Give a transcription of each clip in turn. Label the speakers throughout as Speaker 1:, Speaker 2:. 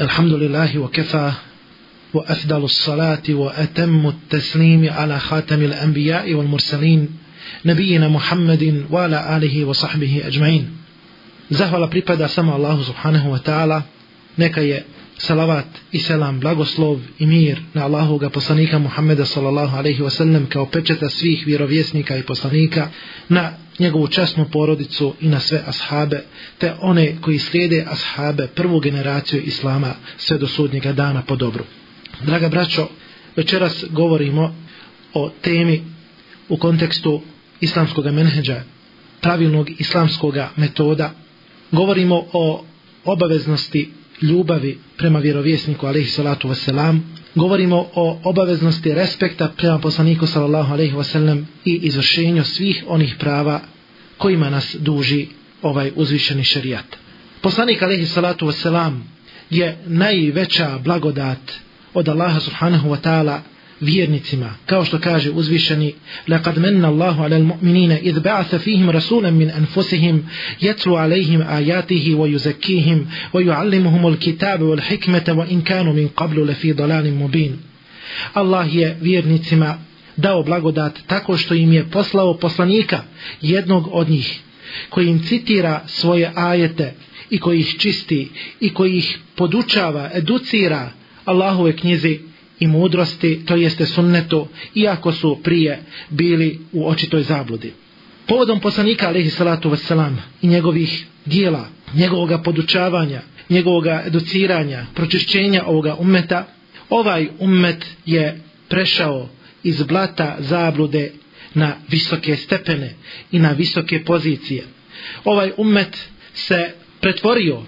Speaker 1: الحمد لله وكفى وأفضل الصلاة وأتم التسليم على خاتم الأنبياء والمرسلين نبينا محمد وعلى آله وصحبه أجمعين زهوالا pripada sama الله سبحانه وتعالى neka je salavat i selam, blagoslov i mir na Allahoga poslanika Muhammeda sallallahu alaihi wasallam kao pečeta svih vjerovjesnika i poslanika na njegovu časnu porodicu i na sve ashabe, te one koji slijede ashabe prvu generaciju islama sve do sudnjega dana po dobru. Draga braćo, večeras govorimo o temi u kontekstu islamskog menheđa, pravilnog islamskog metoda. Govorimo o obaveznosti ljubavi prema vjerovjesniku alejhi salatu vesselam govorimo o obaveznosti respekta prema poslaniku sallallahu alejhi ve sellem i izvršenju svih onih prava kojima nas duži ovaj uzvišeni šerijat poslanik alejhi salatu vesselam je najveća blagodat od Allaha subhanahu wa ta'ala vjernicima kao što kaže uzvišeni laqad manna Allahu ala almu'minina id ba'atha fihim rasulan min anfusihim yatlu alayhim ayatihi wa yuzakkihim wa yu'allimuhum alkitaba wal hikmata wa in kanu min qablu lafi dalalin mubin Allah je vjernicima dao blagodat tako što im je poslao poslanika jednog od njih koji im citira svoje ajete i koji ih čisti i koji ih podučava, educira Allahove knjizi i mudrosti, to jeste sunnetu, iako su prije bili u očitoj zabludi. Povodom poslanika, alihi salatu wasalam, i njegovih dijela, njegovog podučavanja, njegovog educiranja, pročišćenja ovoga ummeta, ovaj ummet je prešao iz blata zablude na visoke stepene i na visoke pozicije. Ovaj ummet se pretvorio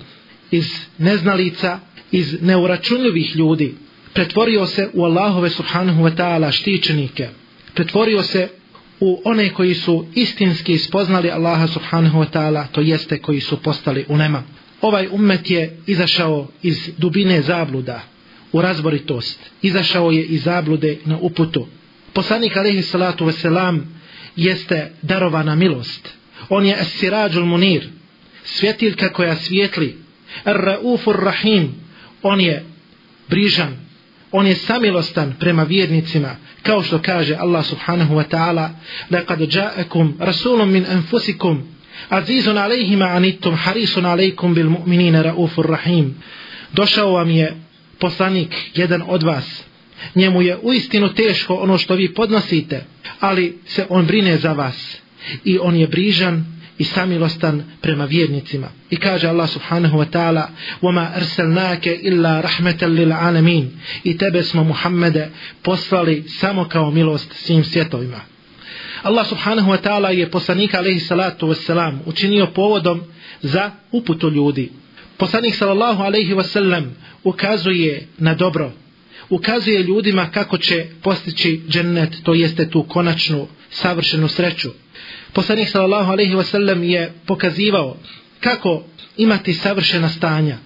Speaker 1: iz neznalica, iz neuračunljivih ljudi, pretvorio se u Allahove subhanahu wa ta'ala štičenike, pretvorio se u one koji su istinski spoznali Allaha subhanahu wa ta'ala, to jeste koji su postali ulema. Ovaj ummet je izašao iz dubine zabluda u razboritost, izašao je iz zablude na uputu. Poslanik alaihi salatu veselam jeste darovana milost. On je esirađul munir, svjetiljka koja svjetli, ar raufur rahim, on je brižan, on je samilostan prema vjernicima kao što kaže Allah subhanahu wa ta'ala laqad ja'akum rasulun min anfusikum azizun alayhi ma anittum harisun alaykum bil mu'minina raufur rahim došao vam je poslanik jedan od vas njemu je uistinu teško ono što vi podnosite ali se on brine za vas i on je brižan i samilostan prema vjernicima. I kaže Allah subhanahu wa ta'ala وَمَا أَرْسَلْنَاكَ إِلَّا رَحْمَةً لِلْعَالَمِينَ I tebe smo Muhammede poslali samo kao milost svim svjetovima. Allah subhanahu wa ta'ala je poslanika alaihi salatu wasalam učinio povodom za uputu ljudi. Poslanik sallallahu alaihi wasalam ukazuje na dobro ukazuje ljudima kako će postići džennet, to jeste tu konačnu savršenu sreću. Poslanik sallallahu alejhi ve sellem je pokazivao kako imati savršena stanja,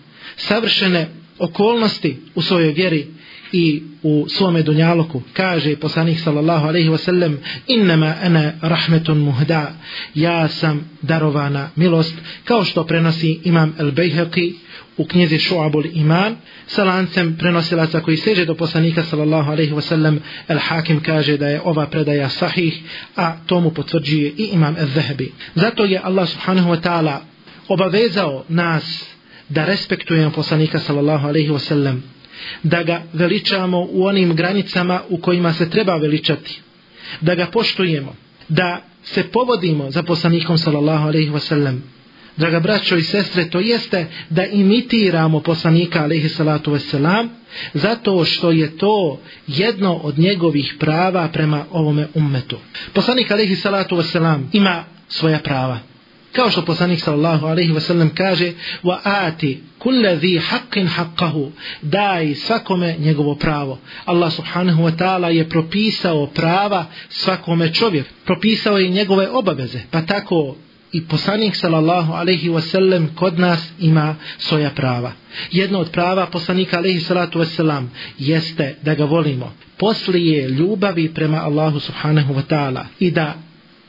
Speaker 1: savršene okolnosti u svojoj vjeri i u svome dunjaluku kaže poslanik sallallahu alaihi wasallam innama ana rahmetun muhda ja sam darovana milost kao što prenosi imam el bejheqi u knjezi šuabul iman sa lancem prenosilaca koji seže do poslanika sallallahu alaihi wasallam el hakim kaže da je ova predaja sahih a tomu potvrđuje i imam el zahebi zato je Allah subhanahu wa ta'ala obavezao nas da respektujemo poslanika sallallahu alaihi wasallam da ga veličamo u onim granicama u kojima se treba veličati, da ga poštujemo, da se povodimo za poslanikom sallallahu alaihi wasallam. Draga braćo i sestre, to jeste da imitiramo poslanika alaihi salatu wasallam zato što je to jedno od njegovih prava prema ovome ummetu. Poslanik alaihi salatu wasallam ima svoja prava kao što poslanik sallallahu alejhi ve sellem kaže wa ati kullu dhi haqqin haqqahu daj svakome njegovo pravo Allah subhanahu wa taala je propisao prava svakome čovjeku propisao je njegove obaveze pa tako i poslanik sallallahu alejhi ve sellem kod nas ima svoja prava jedno od prava poslanika alejhi salatu ve selam jeste da ga volimo poslije ljubavi prema Allahu subhanahu wa ta'ala i da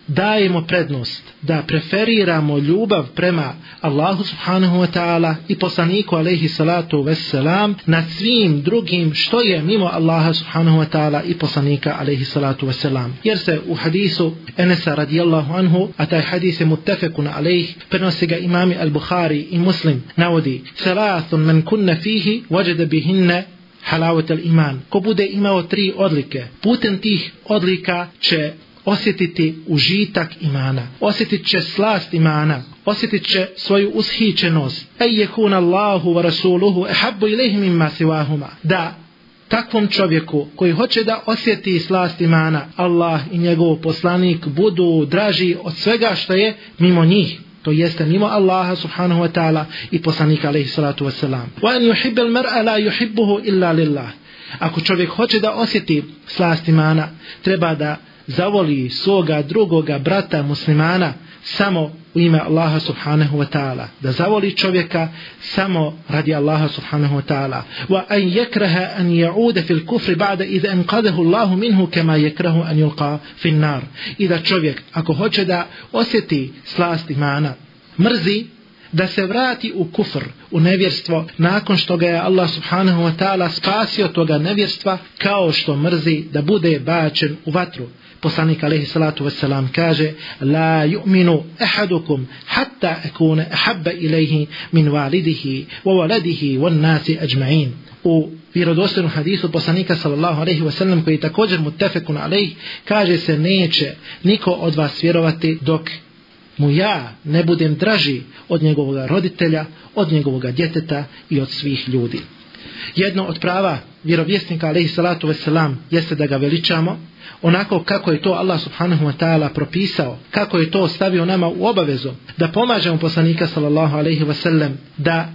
Speaker 1: dajemo prednost da preferiramo ljubav prema Allahu subhanahu wa ta'ala i poslaniku alaihi salatu veselam nad svim drugim što je mimo Allaha subhanahu wa ta'ala i poslanika alaihi salatu veselam. Jer se u hadisu Enesa radijallahu anhu, a taj hadis je mutefekuna alaih, prenosi ga imami al-Bukhari i muslim, navodi Salatun men kunne fihi vajede bihinne halavet al iman. Ko bude imao tri odlike, putem tih odlika će osjetiti užitak imana, osjetit će slast imana, osjetit će svoju ushićenost. Ej jehun Allahu wa rasuluhu ehabbu ilihim imma siwahuma. Da, takvom čovjeku koji hoće da osjeti slast imana, Allah i njegov poslanik budu draži od svega što je mimo njih to jeste mimo Allaha subhanahu wa ta'ala i poslanika alaihi salatu wa salam. Wa an yuhibbe al mar'a la yuhibbuhu illa lillah. Ako čovjek hoće da osjeti slast imana, treba da zavoli svoga drugoga brata muslimana samo u ime Allaha subhanahu wa ta'ala. Da zavoli čovjeka samo radi Allaha subhanahu wa ta'ala. Wa an yakraha an ya'uda fil kufri ba'da iz anqadahu Allahu minhu kama yakrahu an yulqa fil nar. I da čovjek ako hoće da osjeti slast imana, mrzi da se vrati u kufr, u nevjerstvo, nakon što ga je Allah subhanahu wa ta'ala spasio toga nevjerstva, kao što mrzi da bude bačen u vatru poslanik alejhi salatu ve selam kaže la yu'minu ahadukum hatta akuna ahabba ilayhi min walidihi wa waladihi wan nasi ajma'in u vjerodostojnom hadisu poslanika sallallahu alejhi ve sellem koji je također muttafekun alejhi kaže se neće niko od vas vjerovati dok mu ja ne budem draži od njegovog roditelja, od njegovog djeteta i od svih ljudi. Jedno od prava vjerovjesnika alaihi salatu wasalam jeste da ga veličamo onako kako je to Allah subhanahu wa ta'ala propisao, kako je to stavio nama u obavezu da pomažemo poslanika sallallahu alaihi wasallam da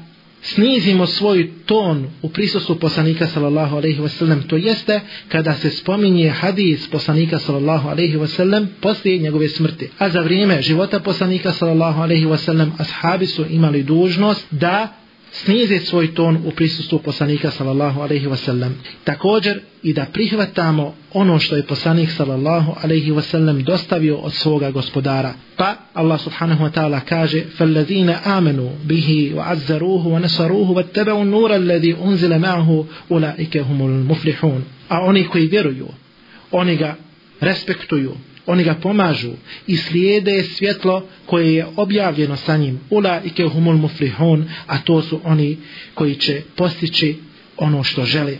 Speaker 1: snizimo svoj ton u prisustvu poslanika sallallahu alaihi wasallam to jeste kada se spominje hadis poslanika sallallahu alaihi wasallam poslije njegove smrti a za vrijeme života poslanika sallallahu alaihi wasallam ashabi su imali dužnost da snize svoj ton u prisustvu poslanika sallallahu alaihi wasallam. Također i da prihvatamo ono što je poslanik sallallahu alaihi wasallam dostavio od svoga gospodara. Pa Allah subhanahu wa ta'ala kaže فَالَّذِينَ آمَنُوا بِهِ وَعَزَّرُوهُ وَنَسَرُوهُ وَاتَّبَعُوا النُّورَ الَّذِي أُنزِلَ مَعْهُ أُولَئِكَ هُمُ الْمُفْلِحُونَ A oni koji vjeruju, oni ga respektuju, oni ga pomažu i slijede svjetlo koje je objavljeno sa njim ula i humul muflihun a to su oni koji će postići ono što žele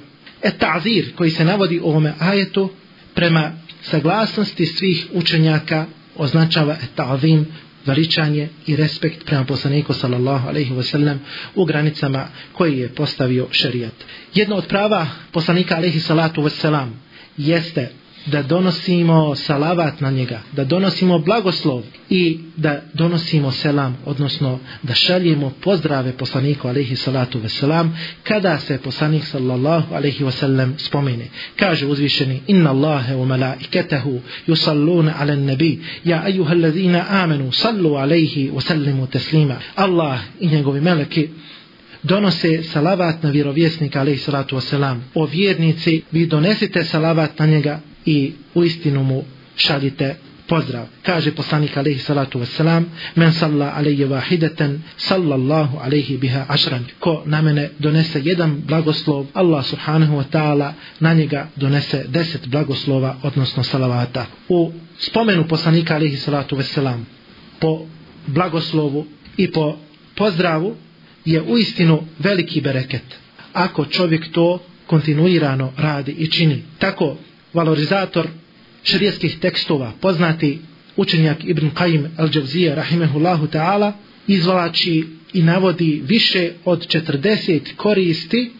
Speaker 1: e ta'zir koji se navodi u ovome ajetu prema saglasnosti svih učenjaka označava et ta'zim veličanje i respekt prema poslaniku sallallahu alejhi ve sellem u granicama koje je postavio šerijat jedno od prava poslanika alejhi salatu ve selam jeste da donosimo salavat na njega, da donosimo blagoslov i da donosimo selam, odnosno da šaljemo pozdrave poslaniku alaihi salatu ve selam kada se poslanik sallallahu alaihi wasallam spomene. Kaže uzvišeni inna Allahe u malaiketahu yusallune ala nebi ja ajuha allazina amenu sallu alaihi wasallimu teslima Allah i njegovi meleki donose salavat na vjerovjesnika alaih salatu wasalam. O vjernici, vi donesite salavat na njega, i u istinu mu šaljite pozdrav. Kaže poslanik alaihi salatu wasalam, men salla alaihi wahideten, sallallahu alaihi biha ašran. Ko na mene donese jedan blagoslov, Allah subhanahu wa ta'ala na njega donese deset blagoslova, odnosno salavata. U spomenu poslanika alaihi salatu wasalam, po blagoslovu i po pozdravu je u istinu veliki bereket. Ako čovjek to kontinuirano radi i čini, tako valorizator širijskih tekstova, poznati učenjak Ibn Qajim al-đavzije rahimehullahu ta'ala, izvlači i navodi više od 40 koristi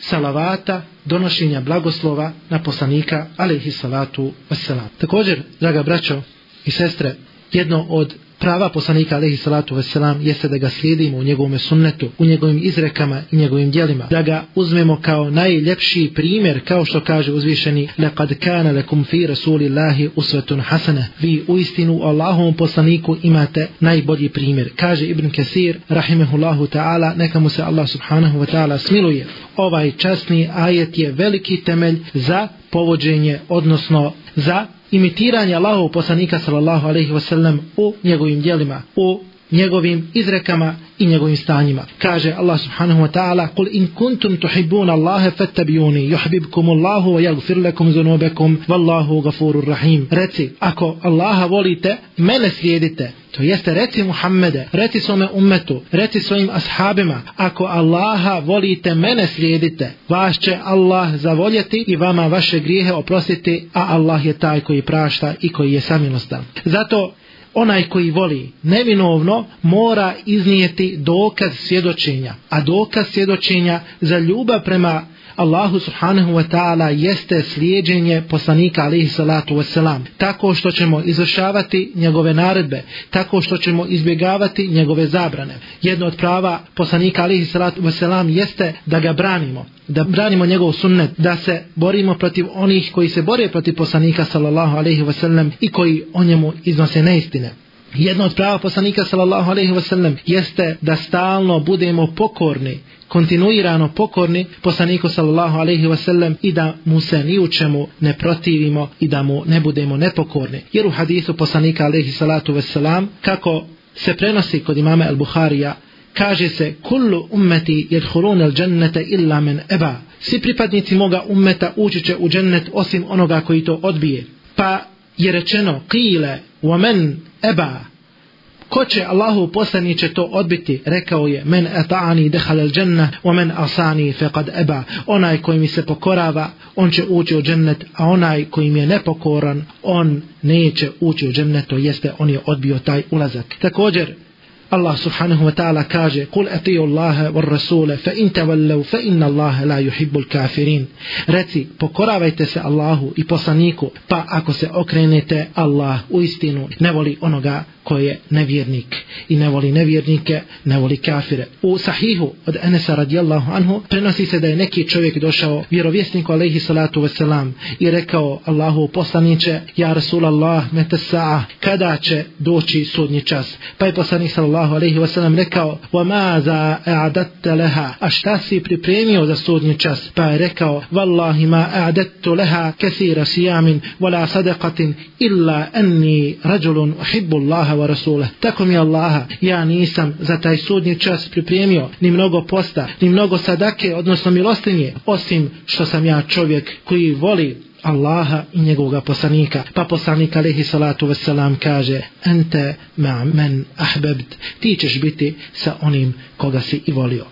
Speaker 1: salavata donošenja blagoslova na poslanika alaihi salatu wasalam. Također, draga braćo i sestre, jedno od prava poslanika alaihi salatu vesselam jeste da ga slijedimo u njegovom sunnetu, u njegovim izrekama i njegovim djelima, da ga uzmemo kao najljepši primjer, kao što kaže uzvišeni لَقَدْ كَانَ لَكُمْ فِي رَسُولِ اللَّهِ أُسْوَةٌ حَسَنَ Vi u istinu Allahovom poslaniku imate najbolji primjer. Kaže Ibn Kesir, rahimehullahu ta'ala, neka mu se Allah subhanahu wa ta'ala smiluje. Ovaj časni ajet je veliki temelj za povođenje, odnosno za imitiranje Allahov poslanika sallallahu alejhi ve sellem u njegovim djelima, u njegovim izrekama i njegovim stanjima. Kaže Allah subhanahu wa ta'ala Kul in kuntum tuhibun Allahe fattabijuni, juhbibkum Allahu wa jagfir lekum zunobekum, vallahu gafurur rahim. Reci, ako Allaha volite, mene slijedite. To jeste reci Muhammede, reci svome umetu, reci svojim ashabima, ako Allaha volite, mene slijedite. Vas će Allah zavoljeti i vama vaše grijehe oprostiti, a Allah je taj koji prašta i koji je samilostan. Zato onaj koji voli nevinovno mora iznijeti dokaz svjedočenja, a dokaz svjedočenja za ljubav prema Allahu subhanahu wa ta'ala jeste slijedženje poslanika alihi salatu wa salam. Tako što ćemo izvršavati njegove naredbe, tako što ćemo izbjegavati njegove zabrane. Jedno od prava poslanika alihi salatu wa salam jeste da ga branimo da branimo njegov sunnet, da se borimo protiv onih koji se bore protiv poslanika sallallahu alaihi wasallam i koji o njemu iznose neistine. Jedno od prava poslanika sallallahu alaihi wasallam jeste da stalno budemo pokorni kontinuirano pokorni poslaniku sallallahu alaihi wasallam i da mu se ni u čemu ne protivimo i da mu ne budemo nepokorni. Jer u hadisu poslanika alaihi salatu wasallam kako se prenosi kod imame al-Buharija kaže se kullu ummeti yadkhuluna al-jannata illa man aba svi pripadnici moga ummeta ući će u džennet osim onoga koji to odbije pa je rečeno qila wa man aba ko će Allahu poslaniće to odbiti, rekao je, men ata'ani dehal al dženna, wa men asani feqad eba, onaj koji mi se pokorava, on će ući u džennet, a onaj koji mi je nepokoran, on neće ući u džennet, to jeste, on je odbio taj ulazak. Također, Allah subhanahu wa ta'ala kaže Kul ati Allahe wa rasule fa in tavallav fa inna Allahe la yuhibbul kafirin Reci pokoravajte se Allahu i poslaniku pa ako se okrenete Allah u istinu ne voli onoga koji je nevjernik i ne voli nevjernike, ne voli kafire. U sahihu od Enesa radijallahu anhu prenosi se da je neki čovjek došao vjerovjesniku alaihi salatu wasalam i rekao Allahu poslaniće Ja Rasulallah metesa'a kada će doći sudnji čas? Pa je poslanik sallallahu alaihi wasalam rekao Wa maza e'adatte leha a šta si pripremio za sudnji čas? Pa je rekao Wallahi ma e'adattu leha kathira sijamin wala sadaqatin illa enni rajulun uhibbu Allah Allaha wa Rasule. Tako mi Allaha, ja nisam za taj sudnji čas pripremio ni mnogo posta, ni mnogo sadake, odnosno milostinje, osim što sam ja čovjek koji voli Allaha i njegovog poslanika. Pa poslanik alihi salatu vesselam kaže, ente ma men ahbebt, ti ćeš biti sa onim koga si i volio.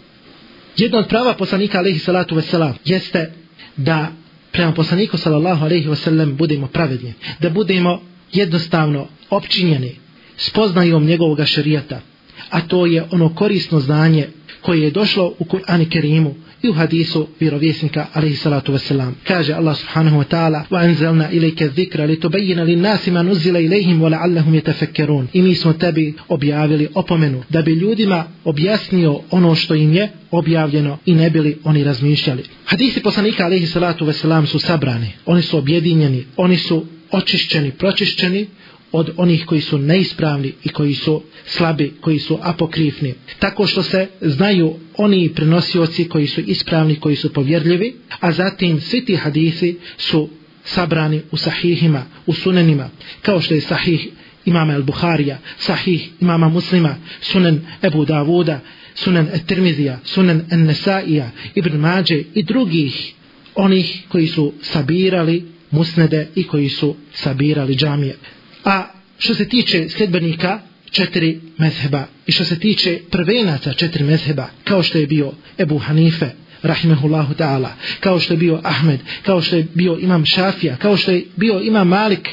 Speaker 1: Jedna od prava poslanika alihi salatu vesselam jeste da prema poslaniku sallallahu alejhi ve sellem budemo pravedni da budemo jednostavno opčinjeni spoznajom njegovog šarijata. A to je ono korisno znanje koje je došlo u Kur'ani Kerimu i u hadisu vjerovjesnika alaihi salatu wasalam. Kaže Allah subhanahu wa ta'ala وَأَنْزَلْنَا إِلَيْكَ الذِّكْرَ لِتُبَيِّنَ لِلنَّاسِ مَا نُزِّلَ إِلَيْهِمْ وَلَعَلَّهُمْ يَتَفَكَّرُونَ I mi smo tebi objavili opomenu da bi ljudima objasnio ono što im je objavljeno i ne bili oni razmišljali. Hadisi poslanika alaihi salatu wasalam su sabrani, oni su objedinjeni, oni su očišćeni, pročišćeni od onih koji su neispravni i koji su slabi, koji su apokrifni. Tako što se znaju oni prenosioci koji su ispravni, koji su povjerljivi, a zatim svi ti hadisi su sabrani u sahihima, u sunenima, kao što je sahih imama El Buharija, sahih imama Muslima, sunen Ebu Davuda, sunen Etirmizija, sunen Ennesaija, Ibn Mađe i drugih onih koji su sabirali musnede i koji su sabirali džamije. A što se tiče sljedbenika četiri mezheba i što se tiče prvenaca četiri mezheba kao što je bio Ebu Hanife rahimehullahu ta'ala kao što je bio Ahmed, kao što je bio Imam Šafija kao što je bio Imam Malik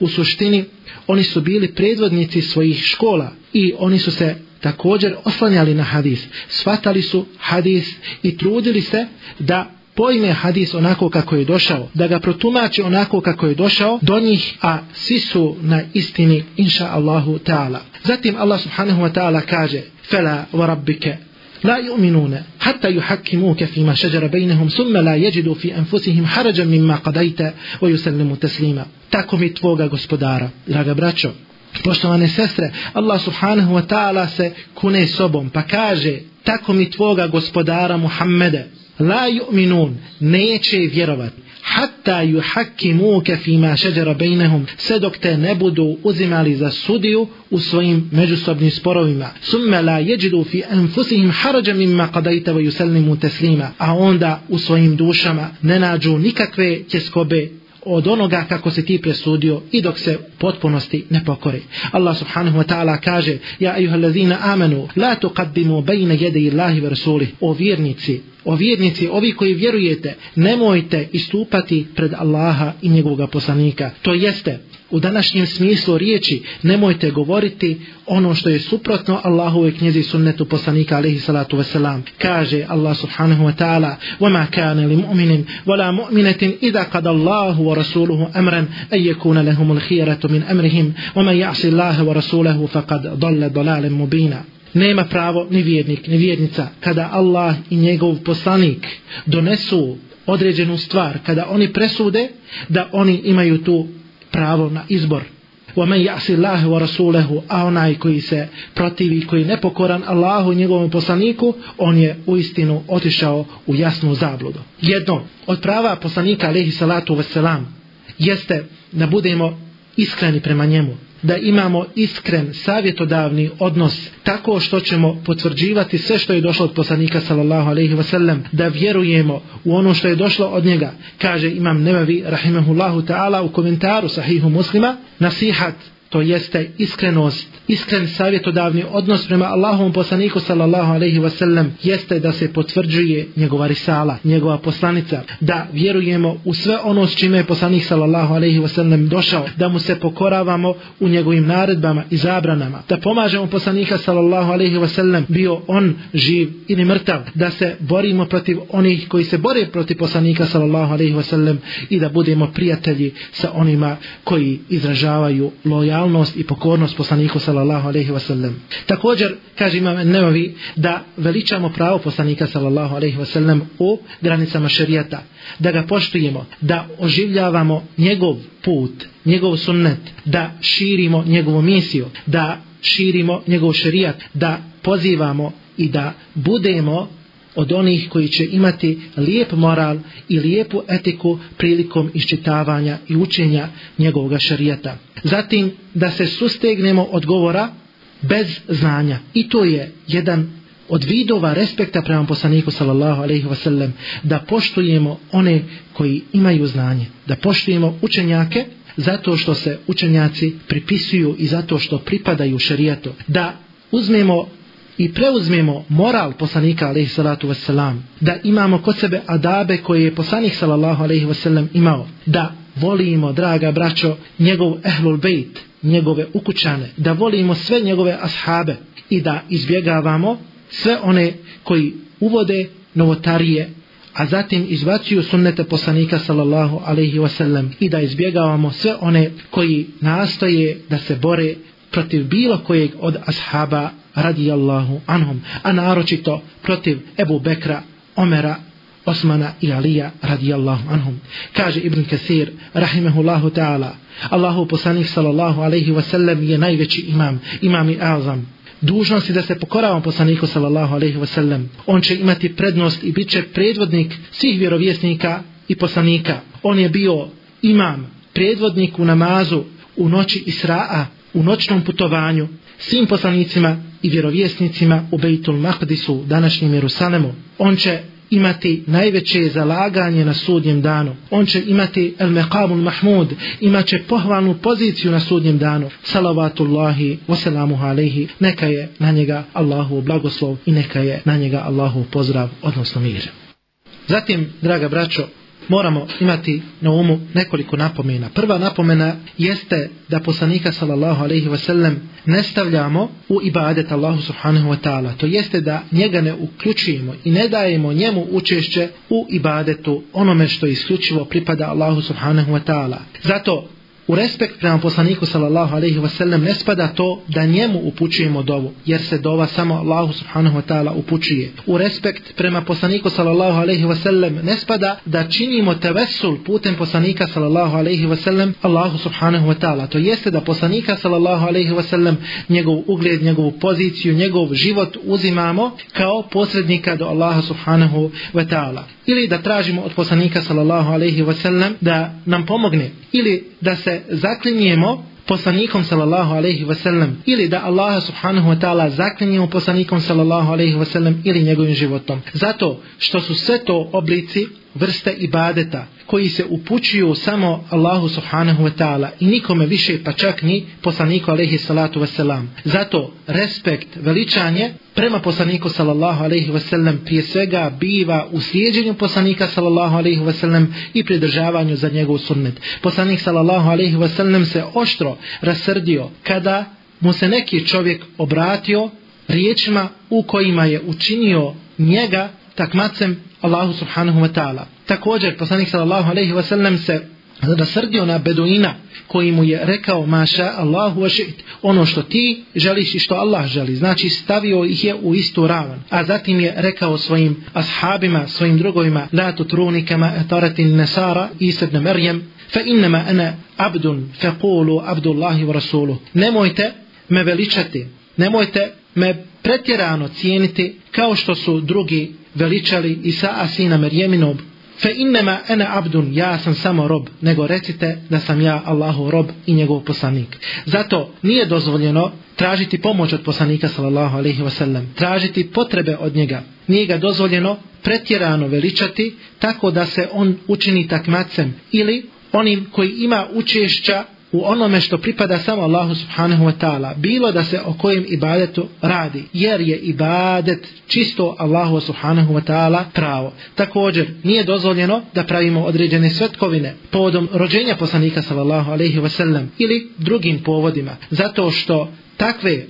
Speaker 1: u suštini oni su bili predvodnici svojih škola i oni su se također oslanjali na hadis, shvatali su hadis i trudili se da pojme hadis onako kako je došao, da ga protumače onako kako je došao do njih, a svi su na istini, inša Allahu ta'ala. Zatim Allah subhanahu wa ta'ala kaže, Fela wa rabbike, la yu'minuna hatta yuhakkimuka fi ma shajara bainahum thumma la yajidu fi anfusihim harajan mimma qadayta wa yusallimu taslima tako mi tvoga gospodara draga braćo poštovane sestre Allah subhanahu wa ta'ala se kune sobom pa kaže tako mi tvoga gospodara Muhammede la yu'minun neće vjerovati hatta yuhakkimuka fima shajara bainahum sadok te ne budu uzimali za sudiju u svojim međusobnim sporovima summa la yajidu fi anfusihim harajan mimma qadayta wa yusallimu taslima a onda u svojim dušama ne nađu nikakve tjeskobe od onoga kako se ti presudio i dok se potpunosti ne pokori. Allah subhanahu wa ta'ala kaže Ja ayuha lezina amenu, la tuqaddimu bejne jede illahi ve rasuli. O vjernici, o vjernici, ovi koji vjerujete, nemojte istupati pred Allaha i njegovog poslanika. To jeste, u današnjem smislu riječi nemojte govoriti ono što je suprotno Allahu i knjezi sunnetu poslanika alihi salatu veselam. Kaže Allah subhanahu wa ta'ala وَمَا كَانَ لِمُؤْمِنٍ وَلَا مُؤْمِنَةٍ إِذَا قَدَ اللَّهُ وَرَسُولُهُ أَمْرًا أَيَّكُونَ لَهُمُ الْخِيَرَةُ مِنْ أَمْرِهِمْ وَمَا يَعْصِ اللَّهَ وَرَسُولَهُ فَقَدْ ضَلَّ ضَلَالٍ مُبِينًا Nema pravo ni vjernik, ni vjernica kada Allah i njegov poslanik donesu određenu stvar, kada oni presude da oni imaju tu pravo na izbor. وَمَنْ يَعْسِ اللَّهِ وَرَسُولَهُ A onaj koji se protivi, koji nepokoran Allahu njegovom poslaniku, on je u istinu otišao u jasnu zabludu. Jedno od prava poslanika alaihi salatu wasalam jeste da budemo iskreni prema njemu, da imamo iskren savjetodavni odnos tako što ćemo potvrđivati sve što je došlo od poslanika sallallahu alejhi ve sellem da vjerujemo u ono što je došlo od njega kaže imam Nevavi rahimehullahu taala u komentaru sahihu muslima nasihat to jeste iskrenost, iskren savjetodavni odnos prema Allahovom poslaniku sallallahu alaihi wasallam jeste da se potvrđuje njegova risala, njegova poslanica, da vjerujemo u sve ono s čime je poslanik sallallahu alaihi wasallam došao, da mu se pokoravamo u njegovim naredbama i zabranama, da pomažemo poslanika sallallahu alaihi wasallam bio on živ ili mrtav, da se borimo protiv onih koji se bore protiv poslanika sallallahu alaihi wasallam i da budemo prijatelji sa onima koji izražavaju lojalnost lojalnost i pokornost poslaniku sallallahu alejhi ve sellem. Također kaže imam Nevi da veličamo pravo poslanika sallallahu alejhi ve sellem u granicama šerijata, da ga poštujemo, da oživljavamo njegov put, njegov sunnet, da širimo njegovu misiju, da širimo njegov šerijat, da pozivamo i da budemo od onih koji će imati lijep moral i lijepu etiku prilikom iščitavanja i učenja njegovog šarijeta. Zatim da se sustegnemo od govora bez znanja. I to je jedan od vidova respekta prema poslaniku sallallahu alejhi ve sellem da poštujemo one koji imaju znanje, da poštujemo učenjake zato što se učenjaci pripisuju i zato što pripadaju šerijatu, da uzmemo i preuzmemo moral poslanika alaihi salatu wasalam, da imamo kod sebe adabe koje je poslanik sallallahu alaihi wasalam imao, da volimo, draga braćo, njegov ehlul bejt, njegove ukućane, da volimo sve njegove ashabe i da izbjegavamo sve one koji uvode novotarije, a zatim izbacuju sunnete poslanika sallallahu alaihi wasallam i da izbjegavamo sve one koji nastoje da se bore protiv bilo kojeg od ashaba radijallahu anhum, a naročito protiv Ebu Bekra, Omera, Osmana i Alija radijallahu anhum. Kaže Ibn Kathir, rahimehullahu ta'ala, Allahu poslanih sallallahu alaihi wasallam je najveći imam, imam i azam. Dužnost je da se pokorava poslaniku sallallahu alaihi wasallam. On će imati prednost i bit će predvodnik svih vjerovjesnika i poslanika. On je bio imam, predvodnik u namazu, u noći Isra'a, u noćnom putovanju, svim poslanicima i vjerovjesnicima u Bejtul Mahdisu, današnjem Jerusalemu. On će imati najveće zalaganje na sudnjem danu. On će imati El Meqabul Mahmud, imaće pohvalnu poziciju na sudnjem danu. Salavatullahi wasalamu alaihi, neka je na njega Allahu blagoslov i neka je na njega Allahu pozdrav, odnosno mir. Zatim, draga braćo, moramo imati na umu nekoliko napomena. Prva napomena jeste da poslanika sallallahu alaihi ve sellem ne stavljamo u ibadet Allahu subhanahu wa ta'ala. To jeste da njega ne uključujemo i ne dajemo njemu učešće u ibadetu onome što isključivo pripada Allahu subhanahu wa ta'ala. Zato U respekt prema poslaniku sallallahu alejhi ve sellem ne spada to da njemu upućujemo dovu, jer se dova samo Allahu subhanahu wa ta'ala upućuje. U respekt prema poslaniku sallallahu alejhi ve sellem ne spada da činimo tevesul putem poslanika sallallahu alejhi ve sellem Allahu subhanahu wa ta'ala. To jeste da poslanika sallallahu alejhi ve sellem njegov ugled, njegovu poziciju, njegov život uzimamo kao posrednika do Allaha subhanahu wa ta'ala. Ili da tražimo od poslanika sallallahu alejhi ve sellem da nam pomogne ili da se zaklinjemo poslanikom sallallahu alejhi ve sellem ili da Allah subhanahu wa taala zaklinjemo poslanikom sallallahu alejhi ve sellem ili njegovim životom zato što su sve to oblici vrste ibadeta koji se upućuju samo Allahu subhanahu wa ta'ala i nikome više pa čak ni poslaniku alaihi salatu wa salam. Zato respekt, veličanje prema poslaniku sallallahu alaihi wa sallam prije svega biva u sjeđenju poslanika sallallahu alaihi wa sallam i pridržavanju za njegov sunnet. Poslanik sallallahu alaihi wa sallam se oštro rasrdio kada mu se neki čovjek obratio riječima u kojima je učinio njega takmacem Allahu subhanahu wa ta'ala. Također, poslanik sallallahu alaihi wa sallam se rasrdio na beduina koji mu je rekao maša Allahu ošit, ono što ti želiš i što Allah želi. Znači stavio ih je u istu ravan. A zatim je rekao svojim ashabima, svojim drugovima, la tutrunikama etaratin nesara i sredne merjem, fa innama ana abdun fa qulu abdullahi wa rasuluh nemojte me veličati nemojte me pretjerano cijeniti kao što su drugi veličali Isaa sina Merjeminob, fe innema ene abdun, ja sam samo rob, nego recite da sam ja Allahu rob i njegov poslanik. Zato nije dozvoljeno tražiti pomoć od poslanika sallallahu alaihi wasallam, tražiti potrebe od njega. Nije ga dozvoljeno pretjerano veličati tako da se on učini takmacem ili onim koji ima učešća u onome što pripada samo Allahu subhanahu wa ta'ala, bilo da se o kojem ibadetu radi, jer je ibadet čisto Allahu subhanahu wa ta'ala pravo. Također, nije dozvoljeno da pravimo određene svetkovine povodom rođenja poslanika sallallahu alaihi wa sallam ili drugim povodima, zato što takve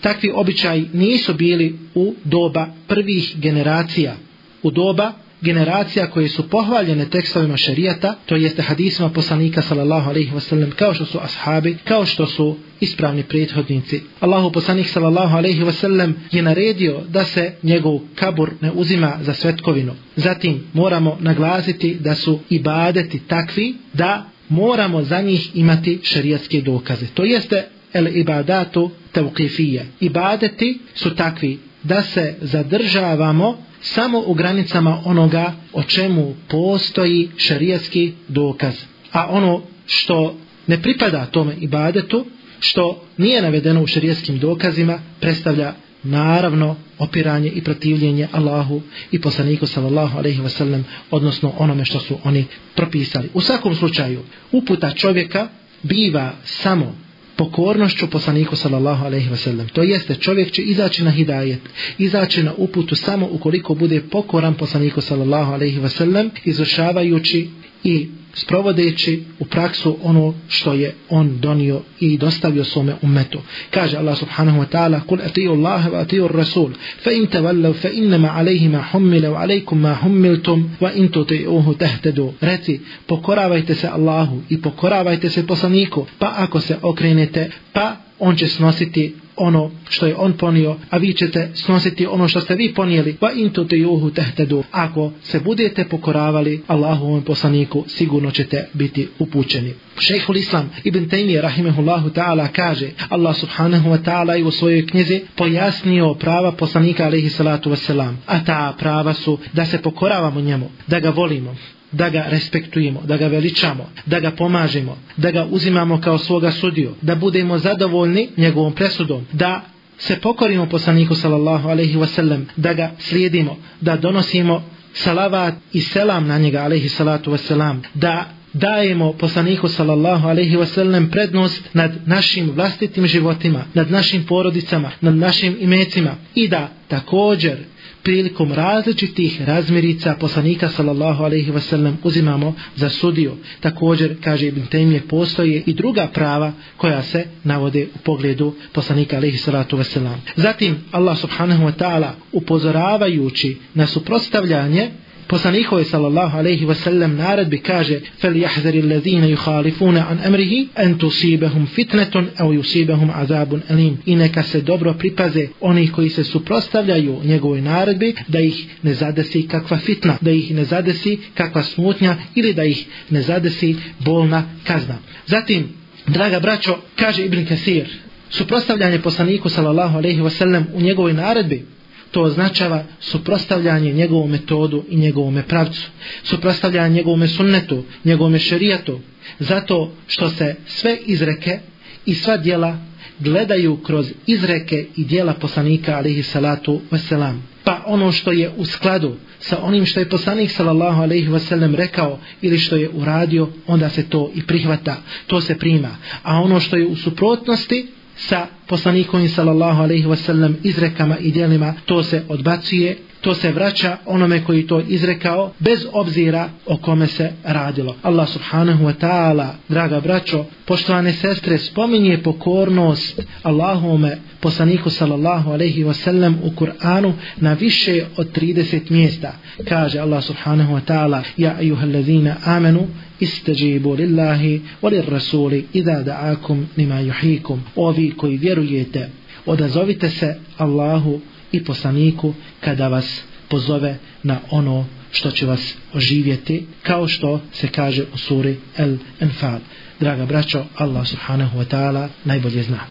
Speaker 1: takvi običaji nisu bili u doba prvih generacija, u doba generacija koje su pohvaljene tekstovima šerijata, to jeste hadisima poslanika sallallahu alejhi ve sellem, kao što su ashabi, kao što su ispravni prethodnici. Allahu poslanik sallallahu alejhi ve sellem je naredio da se njegov kabur ne uzima za svetkovinu. Zatim moramo naglasiti da su ibadeti takvi da moramo za njih imati šerijatske dokaze. To jeste el ibadatu tawqifiyya. Ibadeti su takvi da se zadržavamo samo u granicama onoga o čemu postoji šarijatski dokaz. A ono što ne pripada tome ibadetu, što nije navedeno u šarijatskim dokazima, predstavlja naravno opiranje i protivljenje Allahu i poslaniku sallallahu alaihi wa sallam, odnosno onome što su oni propisali. U svakom slučaju, uputa čovjeka biva samo pokornošću poslaniku sallallahu alejhi ve sellem. To jeste čovjek će izaći na hidajet, izaći na uputu samo ukoliko bude pokoran poslaniku sallallahu alejhi ve sellem, izvršavajući i sprovodeći u praksu ono što je on donio i dostavio svome ummetu. Kaže Allah subhanahu wa ta'ala: "Kul atiyu Allaha wa atiyu ar-rasul, fa in tawallaw fa inna ma alayhi ma hummila wa alaykum ma humiltum wa in tuti'uhu tahtadu." Reci: Pokoravajte se Allahu i pokoravajte se poslaniku, pa ako se okrenete, pa on će snositi ono što je on ponio, a vi ćete snositi ono što ste vi ponijeli, va intu te juhu tehtedu. Ako se budete pokoravali Allahovom poslaniku, sigurno ćete biti upućeni. Šejhul Islam Ibn Taymije rahimehullahu ta'ala kaže Allah subhanahu wa ta'ala i u svojoj knjizi pojasnio prava poslanika alejhi salatu vesselam a ta prava su da se pokoravamo njemu da ga volimo da ga respektujemo, da ga veličamo, da ga pomažemo, da ga uzimamo kao svoga sudiju, da budemo zadovoljni njegovom presudom, da se pokorimo poslaniku sallallahu alaihi wasallam, da ga slijedimo, da donosimo salavat i selam na njega alaihi salatu wasallam, da dajemo poslaniku sallallahu alaihi wasallam prednost nad našim vlastitim životima, nad našim porodicama, nad našim imecima i da također prilikom različitih razmirica poslanika sallallahu alaihi wasallam uzimamo za sudiju. Također, kaže Ibn Taymije, postoje i druga prava koja se navode u pogledu poslanika alaihi salatu wasallam. Zatim, Allah subhanahu wa ta'ala upozoravajući na suprostavljanje poslanikove sallallahu alaihi wa sallam naredbi kaže fel jahzari lezina juhalifuna an emrihi en tusibahum fitnetun au yusibahum azabun elim i neka se dobro pripaze onih koji se suprostavljaju njegovoj naredbi da ih ne zadesi kakva fitna da ih ne zadesi kakva smutnja ili da ih ne zadesi bolna kazna zatim draga braćo kaže Ibn Kasir suprostavljanje poslaniku sallallahu alaihi wa sallam u njegovoj naredbi to označava suprostavljanje njegovom metodu i njegovom pravcu, suprostavljanje njegovom sunnetu, njegovom šerijatu, zato što se sve izreke i sva dijela gledaju kroz izreke i dijela poslanika alihi salatu veselam. Pa ono što je u skladu sa onim što je poslanik sallallahu alejhi ve sellem rekao ili što je uradio, onda se to i prihvata, to se prima. A ono što je u suprotnosti, sa poslanikom sallallahu alejhi ve sellem izrekama i djelima to se odbacuje to se vraća onome koji to izrekao bez obzira o kome se radilo Allah subhanahu wa ta'ala draga braćo poštovane sestre spominje pokornost Allahume poslaniku sallallahu alaihi wa sallam u Kur'anu na više od 30 mjesta. Kaže Allah subhanahu wa ta'ala, Ja ayuha allazina amanu, istajibu lillahi, walir rasuli, idha da'akum nima yuhikum. Ovi koji vjerujete, odazovite se Allahu i poslaniku kada vas pozove na ono što će vas oživjeti, kao što se kaže u suri El Enfal. Draga braćo, Allah subhanahu wa ta'ala najbolje zna.